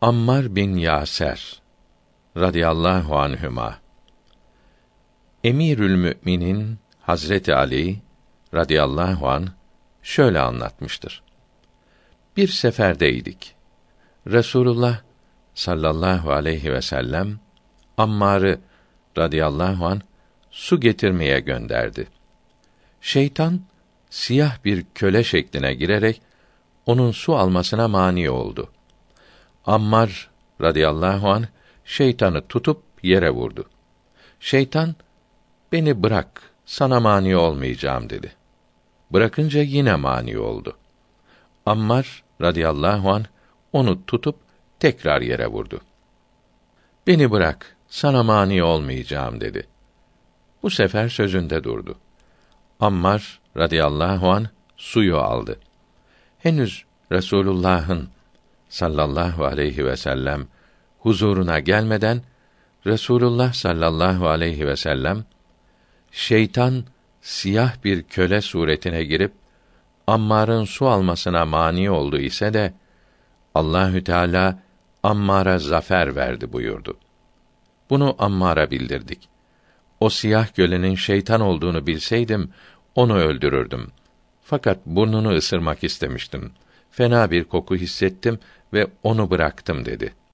Ammar bin Yaser radıyallahu anhüma Emirül Müminin Hazreti Ali radıyallahu an şöyle anlatmıştır. Bir seferdeydik. Resulullah sallallahu aleyhi ve sellem Ammar'ı radıyallahu an su getirmeye gönderdi. Şeytan siyah bir köle şekline girerek onun su almasına mani oldu. Ammar radıyallahu an şeytanı tutup yere vurdu. Şeytan beni bırak sana mani olmayacağım dedi. Bırakınca yine mani oldu. Ammar radıyallahu an onu tutup tekrar yere vurdu. Beni bırak sana mani olmayacağım dedi. Bu sefer sözünde durdu. Ammar radıyallahu an suyu aldı. Henüz Resulullah'ın sallallahu aleyhi ve sellem huzuruna gelmeden Resulullah sallallahu aleyhi ve sellem şeytan siyah bir köle suretine girip Ammar'ın su almasına mani oldu ise de Allahü Teala Ammar'a zafer verdi buyurdu. Bunu Ammar'a bildirdik. O siyah kölenin şeytan olduğunu bilseydim onu öldürürdüm. Fakat burnunu ısırmak istemiştim. Fena bir koku hissettim ve onu bıraktım dedi.''